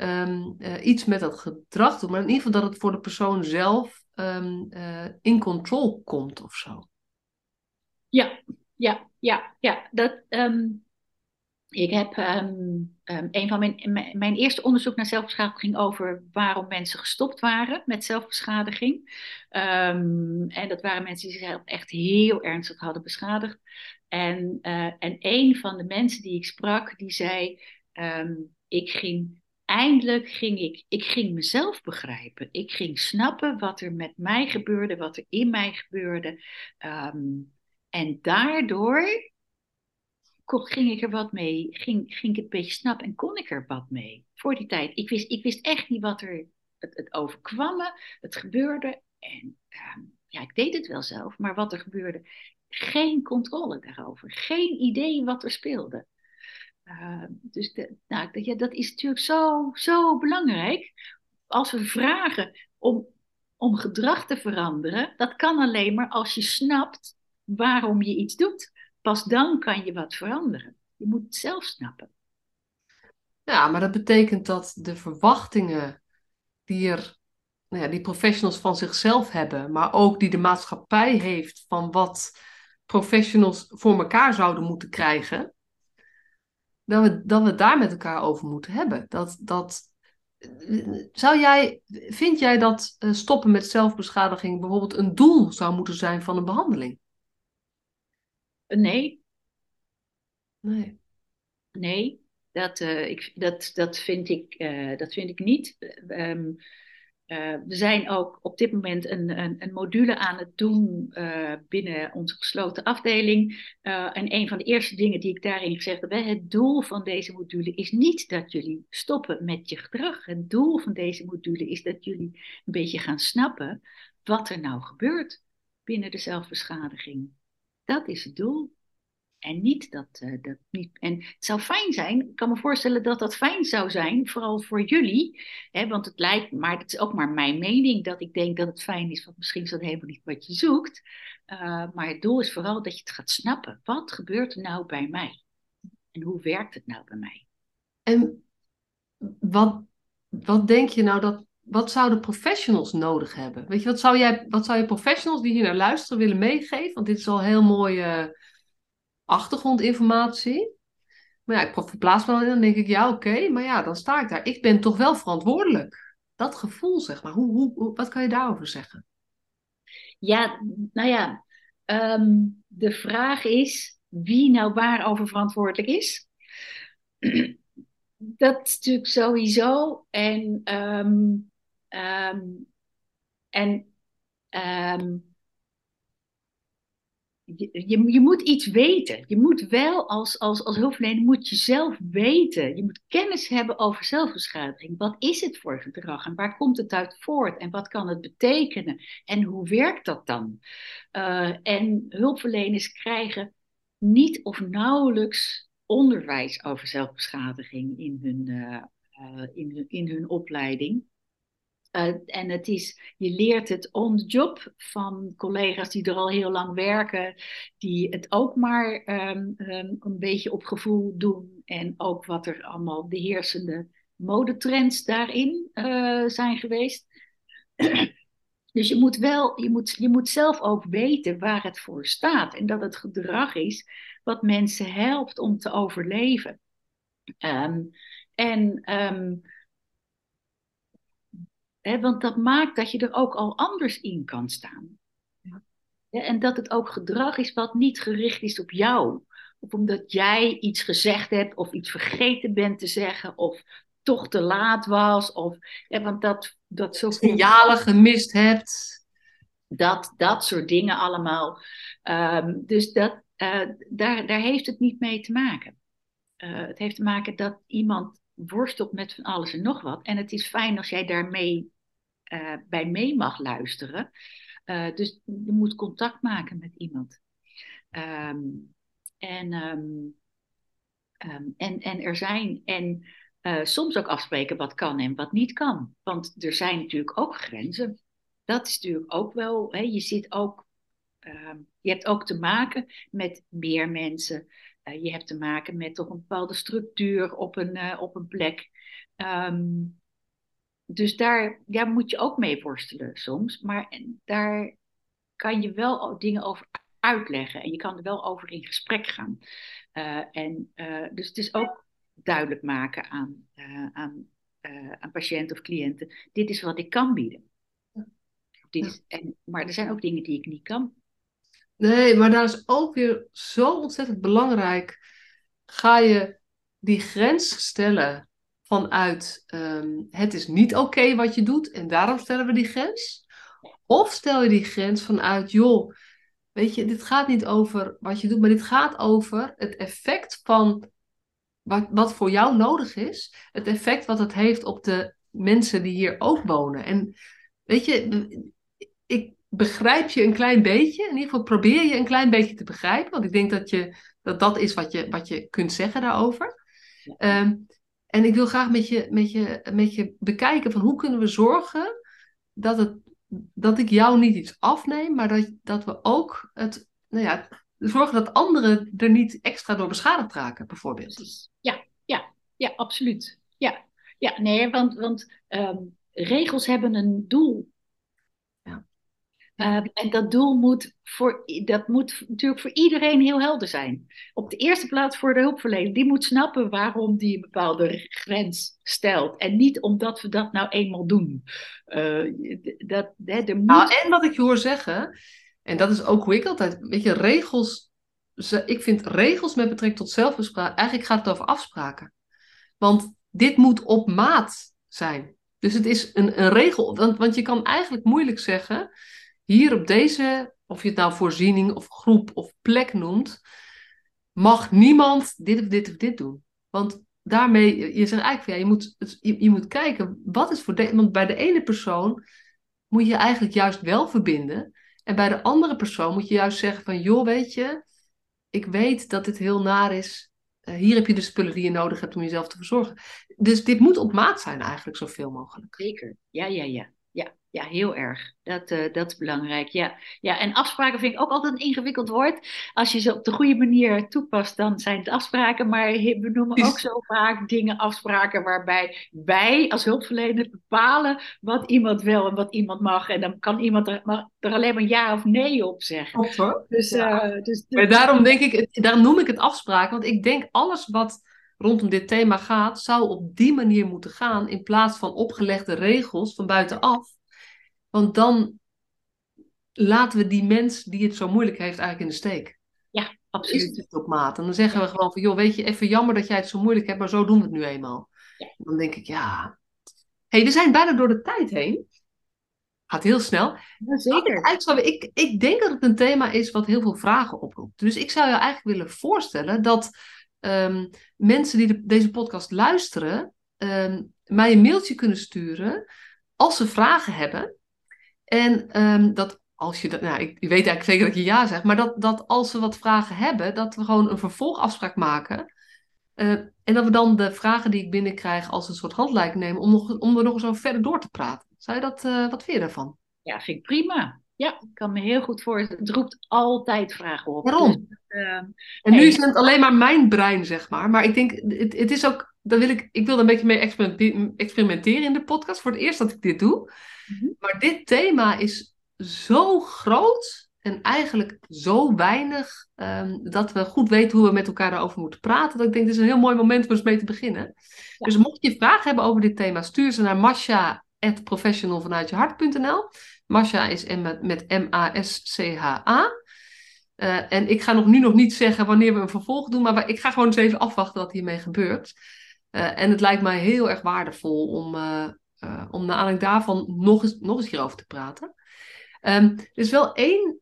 S1: um, uh, iets met dat gedrag doen. Maar in ieder geval dat het voor de persoon zelf um, uh, in control komt of zo.
S2: Ja, ja, ja, ja. Dat, um, ik heb een van mijn, mijn, eerste onderzoek naar zelfbeschadiging ging over waarom mensen gestopt waren met zelfbeschadiging. en dat waren mensen die zichzelf echt heel ernstig hadden beschadigd. En, uh, en een van de mensen die ik sprak, die zei: Ik ging eindelijk ging ik, ik ging mezelf begrijpen. Ik ging snappen wat er met mij gebeurde, wat er in mij gebeurde. Um, en daardoor ging ik er wat mee, ging, ging ik het een beetje snappen en kon ik er wat mee. Voor die tijd. Ik wist, ik wist echt niet wat er het, het overkwam me, het gebeurde. En um, ja, ik deed het wel zelf, maar wat er gebeurde, geen controle daarover. Geen idee wat er speelde. Uh, dus nou, ja, dat is natuurlijk zo, zo belangrijk. Als we vragen om, om gedrag te veranderen, dat kan alleen maar als je snapt waarom je iets doet. Pas dan kan je wat veranderen. Je moet het zelf snappen.
S1: Ja, maar dat betekent dat de verwachtingen die er, nou ja, die professionals van zichzelf hebben, maar ook die de maatschappij heeft van wat professionals voor elkaar zouden moeten krijgen, dat we, dat we het daar met elkaar over moeten hebben. Dat, dat, zou jij, vind jij dat eh, stoppen met zelfbeschadiging bijvoorbeeld een doel zou moeten zijn van een behandeling?
S2: Nee.
S1: Nee.
S2: Nee, dat, uh, ik, dat, dat, vind, ik, uh, dat vind ik niet. Um, uh, we zijn ook op dit moment een, een, een module aan het doen binnen onze gesloten afdeling. en een van de eerste dingen die ik daarin gezegd heb, het doel van deze module is niet dat jullie stoppen met je gedrag. Het doel van deze module is dat jullie een beetje gaan snappen wat er nou gebeurt binnen de zelfbeschadiging. Dat is het doel. En niet dat, uh, dat niet. En het zou fijn zijn, ik kan me voorstellen dat dat fijn zou zijn, vooral voor jullie. Hè, want het lijkt, maar het is ook maar mijn mening dat ik denk dat het fijn is, want misschien is dat helemaal niet wat je zoekt. Uh, maar het doel is vooral dat je het gaat snappen. Wat gebeurt er nou bij mij? En hoe werkt het nou bij mij?
S1: En wat, wat denk je nou dat wat zouden professionals nodig hebben? Weet je, wat zou, jij, wat zou je professionals die hier naar luisteren willen meegeven? Want dit is al heel mooie achtergrondinformatie. Maar ja, ik verplaats me dan en dan denk ik, ja, oké, maar ja, dan sta ik daar. Ik ben toch wel verantwoordelijk. Dat gevoel, zeg maar. Hoe, hoe, wat kan je daarover zeggen?
S2: Ja, nou ja, um, de vraag is wie nou waarover verantwoordelijk is. Dat is natuurlijk sowieso. En um, en je, je, moet iets weten. Je moet wel als, als, als hulpverlener moet je zelf weten. Je moet kennis hebben over zelfbeschadiging. Wat is het voor gedrag en waar komt het uit voort en wat kan het betekenen en hoe werkt dat dan? Uh, en hulpverleners krijgen niet of nauwelijks onderwijs over zelfbeschadiging in hun, uh, uh, in hun, in hun opleiding. Uh, en het is, je leert het on the job van collega's die er al heel lang werken, die het ook maar um, um, een beetje op gevoel doen. En ook wat er allemaal de heersende modetrends daarin uh, zijn geweest. *clears throat* Dus je moet wel, je moet, je moet zelf ook weten waar het voor staat. En dat het gedrag is wat mensen helpt om te overleven. Ehm, en ehm, want dat maakt dat je er ook al anders in kan staan. Ja. en dat het ook gedrag is wat niet gericht is op jou. Of omdat jij iets gezegd hebt of iets vergeten bent te zeggen of toch te laat was. Of, ja, want dat, dat zo *laughs*
S1: signalen gemist hebt.
S2: Dat, dat soort dingen allemaal. Ehm, dus dat, uh, daar, daar heeft het niet mee te maken. Uh, het heeft te maken dat iemand worstelt met van alles en nog wat. En het is fijn als jij daarmee uh, bij mee mag luisteren. dus je moet contact maken met iemand. Um, en, um, um, en, en er zijn, en uh, soms ook afspreken wat kan en wat niet kan. Want er zijn natuurlijk ook grenzen. Dat is natuurlijk ook wel, hè, je zit ook, je hebt ook te maken met meer mensen. Uh, je hebt te maken met toch een bepaalde structuur op een, uh, op een plek. Um, dus daar ja, moet je ook mee worstelen soms. Maar daar kan je wel dingen over uitleggen. En je kan er wel over in gesprek gaan. en, dus het is ook duidelijk maken aan, aan, aan patiënten of cliënten. Dit is wat ik kan bieden. Dit is, en, maar er zijn ook dingen die ik niet kan.
S1: Nee, maar daar is ook weer zo ontzettend belangrijk. Ga je die grens stellen vanuit um, het is niet oké wat je doet en daarom stellen we die grens? Of stel je die grens vanuit, joh, weet je, dit gaat niet over wat je doet, maar dit gaat over het effect van wat, wat voor jou nodig is, het effect wat het heeft op de mensen die hier ook wonen. En weet je, begrijp je een klein beetje, in ieder geval probeer je een klein beetje te begrijpen, want ik denk dat je, dat, dat is wat je, wat je kunt zeggen daarover. Ehm, en ik wil graag met je, met, je, met je bekijken van hoe kunnen we zorgen dat, het, dat ik jou niet iets afneem, maar dat, dat we ook het, nou ja, zorgen dat anderen er niet extra door beschadigd raken, bijvoorbeeld.
S2: Ja, ja, ja, absoluut. Ja, ja nee, want, want um, regels hebben een doel. Uh, en dat doel moet, voor, dat moet natuurlijk voor iedereen heel helder zijn. Op de eerste plaats voor de hulpverlener. Die moet snappen waarom die een bepaalde grens stelt. En niet omdat we dat nou eenmaal doen. Uh, dat, hè, er moet...
S1: nou, en wat ik hoor zeggen, en dat is ook hoe ik altijd, weet je, regels. Ik vind regels met betrekking tot zelfbespraak, eigenlijk gaat het over afspraken. Want dit moet op maat zijn. Dus het is een, een regel, want, want je kan eigenlijk moeilijk zeggen, hier op deze, of je het nou voorziening of groep of plek noemt, mag niemand dit of dit of dit doen. Want daarmee, je zegt eigenlijk, ja, je, moet, je, je moet kijken, wat is voor de, want bij de ene persoon moet je eigenlijk juist wel verbinden. En bij de andere persoon moet je juist zeggen van, joh, weet je, ik weet dat dit heel naar is. Uh, hier heb je de spullen die je nodig hebt om jezelf te verzorgen. Dus dit moet op maat zijn eigenlijk, zoveel mogelijk.
S2: Zeker, ja, ja, ja. Ja, heel erg. Dat, uh, dat is belangrijk. Ja. ja, en afspraken vind ik ook altijd een ingewikkeld woord. Als je ze op de goede manier toepast, dan zijn het afspraken. Maar we noemen ook zo vaak dingen afspraken waarbij wij als hulpverlener bepalen wat iemand wil en wat iemand mag. En dan kan iemand er, er alleen maar ja of nee op zeggen.
S1: Klopt. Dus, ja. uh, dus, dus, daarom, denk ik, daarom noem ik het afspraken. Want ik denk alles wat rondom dit thema gaat, zou op die manier moeten gaan in plaats van opgelegde regels van buitenaf. Want dan laten we die mens die het zo moeilijk heeft eigenlijk in de steek.
S2: Ja, absoluut.
S1: Is op maat? En dan zeggen we gewoon van, joh, weet je, even jammer dat jij het zo moeilijk hebt, maar zo doen we het nu eenmaal. Ja. Dan denk ik, ja. hey, we zijn bijna door de tijd heen. Gaat heel snel.
S2: Ja, zeker.
S1: Ik, ik, ik denk dat het een thema is wat heel veel vragen oproept. Dus ik zou je eigenlijk willen voorstellen dat um, mensen die de, deze podcast luisteren, um, mij een mailtje kunnen sturen als ze vragen hebben. En um, dat als je dat, nou, ik, weet eigenlijk zeker dat je ja zegt, maar dat, dat als ze wat vragen hebben, dat we gewoon een vervolgafspraak maken. Uh, en dat we dan de vragen die ik binnenkrijg als een soort handleiding nemen om, nog, om er nog eens over verder door te praten. Zou je dat, uh, wat vind je daarvan?
S2: Ja, vind ik prima. Ja, ik kan me heel goed voorstellen. Het roept altijd vragen op.
S1: Waarom? Dus, uh, en nu is het alleen maar mijn brein, zeg maar. Maar ik denk, het, het is ook daar wil ik, ik wil er een beetje mee experimenteren in de podcast. Voor het eerst dat ik dit doe. Mhm. Maar dit thema is zo groot en eigenlijk zo weinig ehm, dat we goed weten hoe we met elkaar daarover moeten praten. Dat ik denk, dit is een heel mooi moment om eens mee te beginnen. Dus mocht je vragen hebben over dit thema, stuur ze naar masha.professionalvanuitjehart.nl. Masha is met M-A-S-C-H-A. Uh, en ik ga nog nu nog niet zeggen wanneer we een vervolg doen, maar ik ga gewoon eens even afwachten wat hiermee gebeurt. Uh, en het lijkt mij heel erg waardevol om, uh, om naar aanleiding daarvan nog eens, nog eens hierover te praten. Um, er is wel één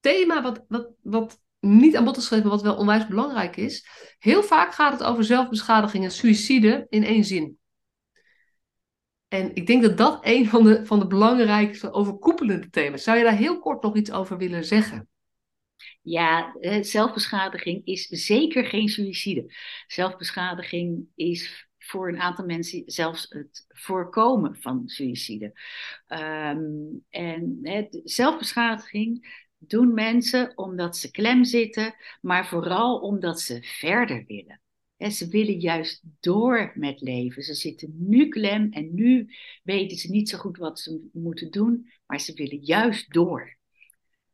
S1: thema wat, wat, wat niet aan bod is geschreven, maar wat wel onwijs belangrijk is. Heel vaak gaat het over zelfbeschadiging en suïcide in één zin. En ik denk dat dat een van de, van de belangrijkste overkoepelende thema's. Zou je daar heel kort nog iets over willen zeggen?
S2: Ja, zelfbeschadiging is zeker geen suïcide. Zelfbeschadiging is voor een aantal mensen zelfs het voorkomen van suïcide. Um, en zelfbeschadiging doen mensen omdat ze klem zitten, maar vooral omdat ze verder willen. En ze willen juist door met leven. Ze zitten nu klem en nu weten ze niet zo goed wat ze moeten doen, maar ze willen juist door.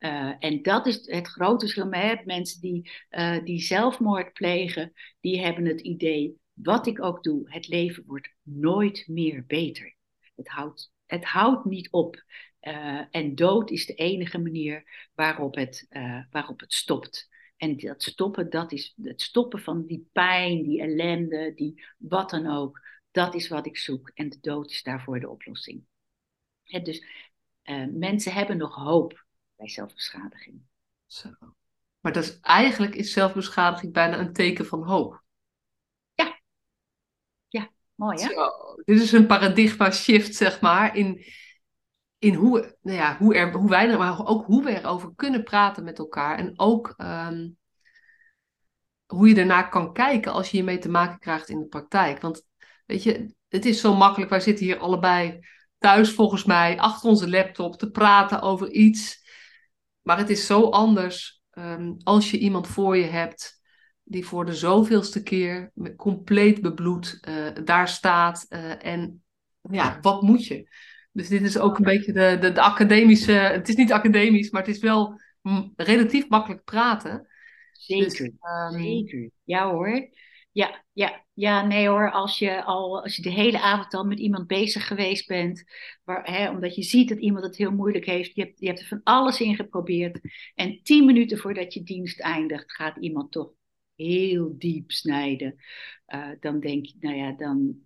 S2: Uh, en dat is het grote verschil mensen die, uh, die zelfmoord plegen. Die hebben het idee, wat ik ook doe, het leven wordt nooit meer beter. Het houdt, het houdt niet op. Uh, en dood is de enige manier waarop het, waarop het stopt. En dat stoppen, dat is het stoppen van die pijn, die ellende, die wat dan ook. Dat is wat ik zoek. En de dood is daarvoor de oplossing. dus mensen hebben nog hoop bij zelfbeschadiging.
S1: Zo. Maar dat is, eigenlijk is zelfbeschadiging bijna een teken van hoop.
S2: Ja. Ja, mooi hè? Zo.
S1: Dit is een paradigma shift, zeg maar, in, in hoe, nou ja, hoe, er, hoe wij er, maar ook hoe we erover kunnen praten met elkaar. En ook ehm, hoe je ernaar kan kijken als je hiermee te maken krijgt in de praktijk. Want weet je, het is zo makkelijk. Wij zitten hier allebei thuis volgens mij achter onze laptop te praten over iets maar het is zo anders um, als je iemand voor je hebt die voor de zoveelste keer compleet bebloed uh, daar staat. Uh, en ja, wat moet je? Dus dit is ook een beetje de, de, de, academische. Het is niet academisch, maar het is wel relatief makkelijk praten.
S2: Zeker, dus, um, zeker. Ja hoor. Ja, ja, ja, nee hoor. Als je, al, als je de hele avond al met iemand bezig geweest bent, waar, hè, omdat je ziet dat iemand het heel moeilijk heeft, je hebt, je hebt er van alles in geprobeerd. En tien minuten voordat je dienst eindigt, gaat iemand toch heel diep snijden. Uh, dan denk je, nou ja, dan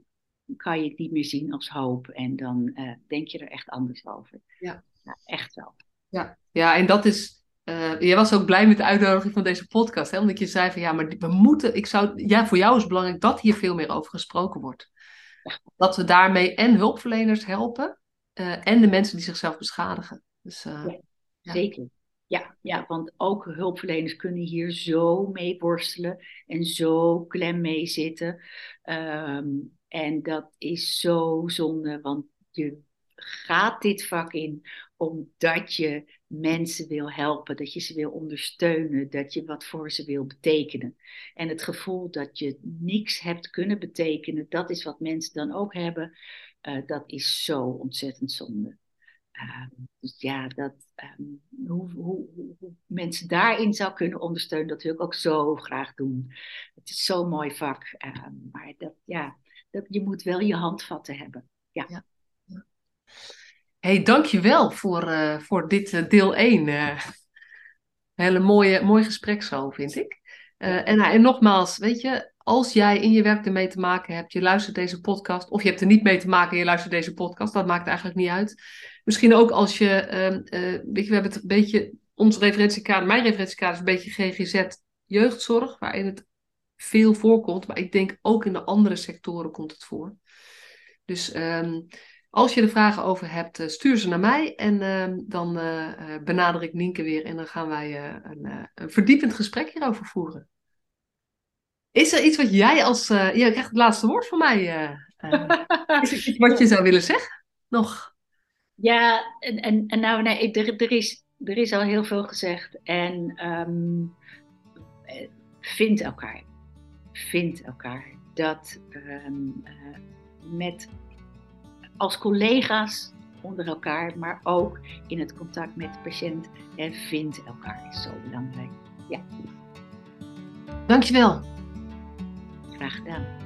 S2: kan je het niet meer zien als hoop. En dan uh, denk je er echt anders over. Ja. ja echt wel.
S1: Ja. ja, en dat is uh, jij was ook blij met de uitnodiging van deze podcast, hè? omdat je zei van ja, maar we moeten, ik zou, ja, voor jou is het belangrijk dat hier veel meer over gesproken wordt. Dat we daarmee en hulpverleners helpen uh, en de mensen die zichzelf beschadigen. Dus, uh,
S2: ja, ja. Zeker. Ja, ja, want ook hulpverleners kunnen hier zo mee worstelen en zo klem mee zitten. Um, en dat is zo zonde, want je gaat dit vak in omdat je mensen wil helpen, dat je ze wil ondersteunen, dat je wat voor ze wil betekenen. En het gevoel dat je niks hebt kunnen betekenen, dat is wat mensen dan ook hebben. Uh, dat is zo ontzettend zonde. Uh, dus ja, dat, um, hoe, hoe, hoe, mensen daarin zou kunnen ondersteunen, dat wil ik ook zo graag doen. Het is zo'n mooi vak. Uh, maar dat, ja, dat, je moet wel je handvatten hebben. ja
S1: hey, dankjewel voor, uh, voor dit uh, deel 1. Uh, hele mooie, mooi gesprek zo, vind ik. En, en, nogmaals, weet je, als jij in je werk ermee te maken hebt, je luistert deze podcast, of je hebt er niet mee te maken en je luistert deze podcast, dat maakt eigenlijk niet uit. Misschien ook als je, ehm, weet je, we hebben het een beetje, ons referentiekader, mijn referentiekader is een beetje GGZ jeugdzorg, waarin het veel voorkomt, maar ik denk ook in de andere sectoren komt het voor. Dus um, als je er vragen over hebt, eh, stuur ze naar mij en ehm, dan uh, benader ik Nienke weer en dan gaan wij een, een, verdiepend gesprek hierover voeren. Is er iets wat jij als. Je krijgt het laatste woord van mij. is er iets wat je zou willen zeggen? Nog?
S2: Ja, en, en, en nou, nee, er, is, er is al heel veel gezegd. En um, vind elkaar. Vind elkaar. dat ehm, eh, met als collega's onder elkaar, maar ook in het contact met de patiënt en vind elkaar is zo belangrijk. Ja.
S1: Dankjewel.
S2: Graag gedaan.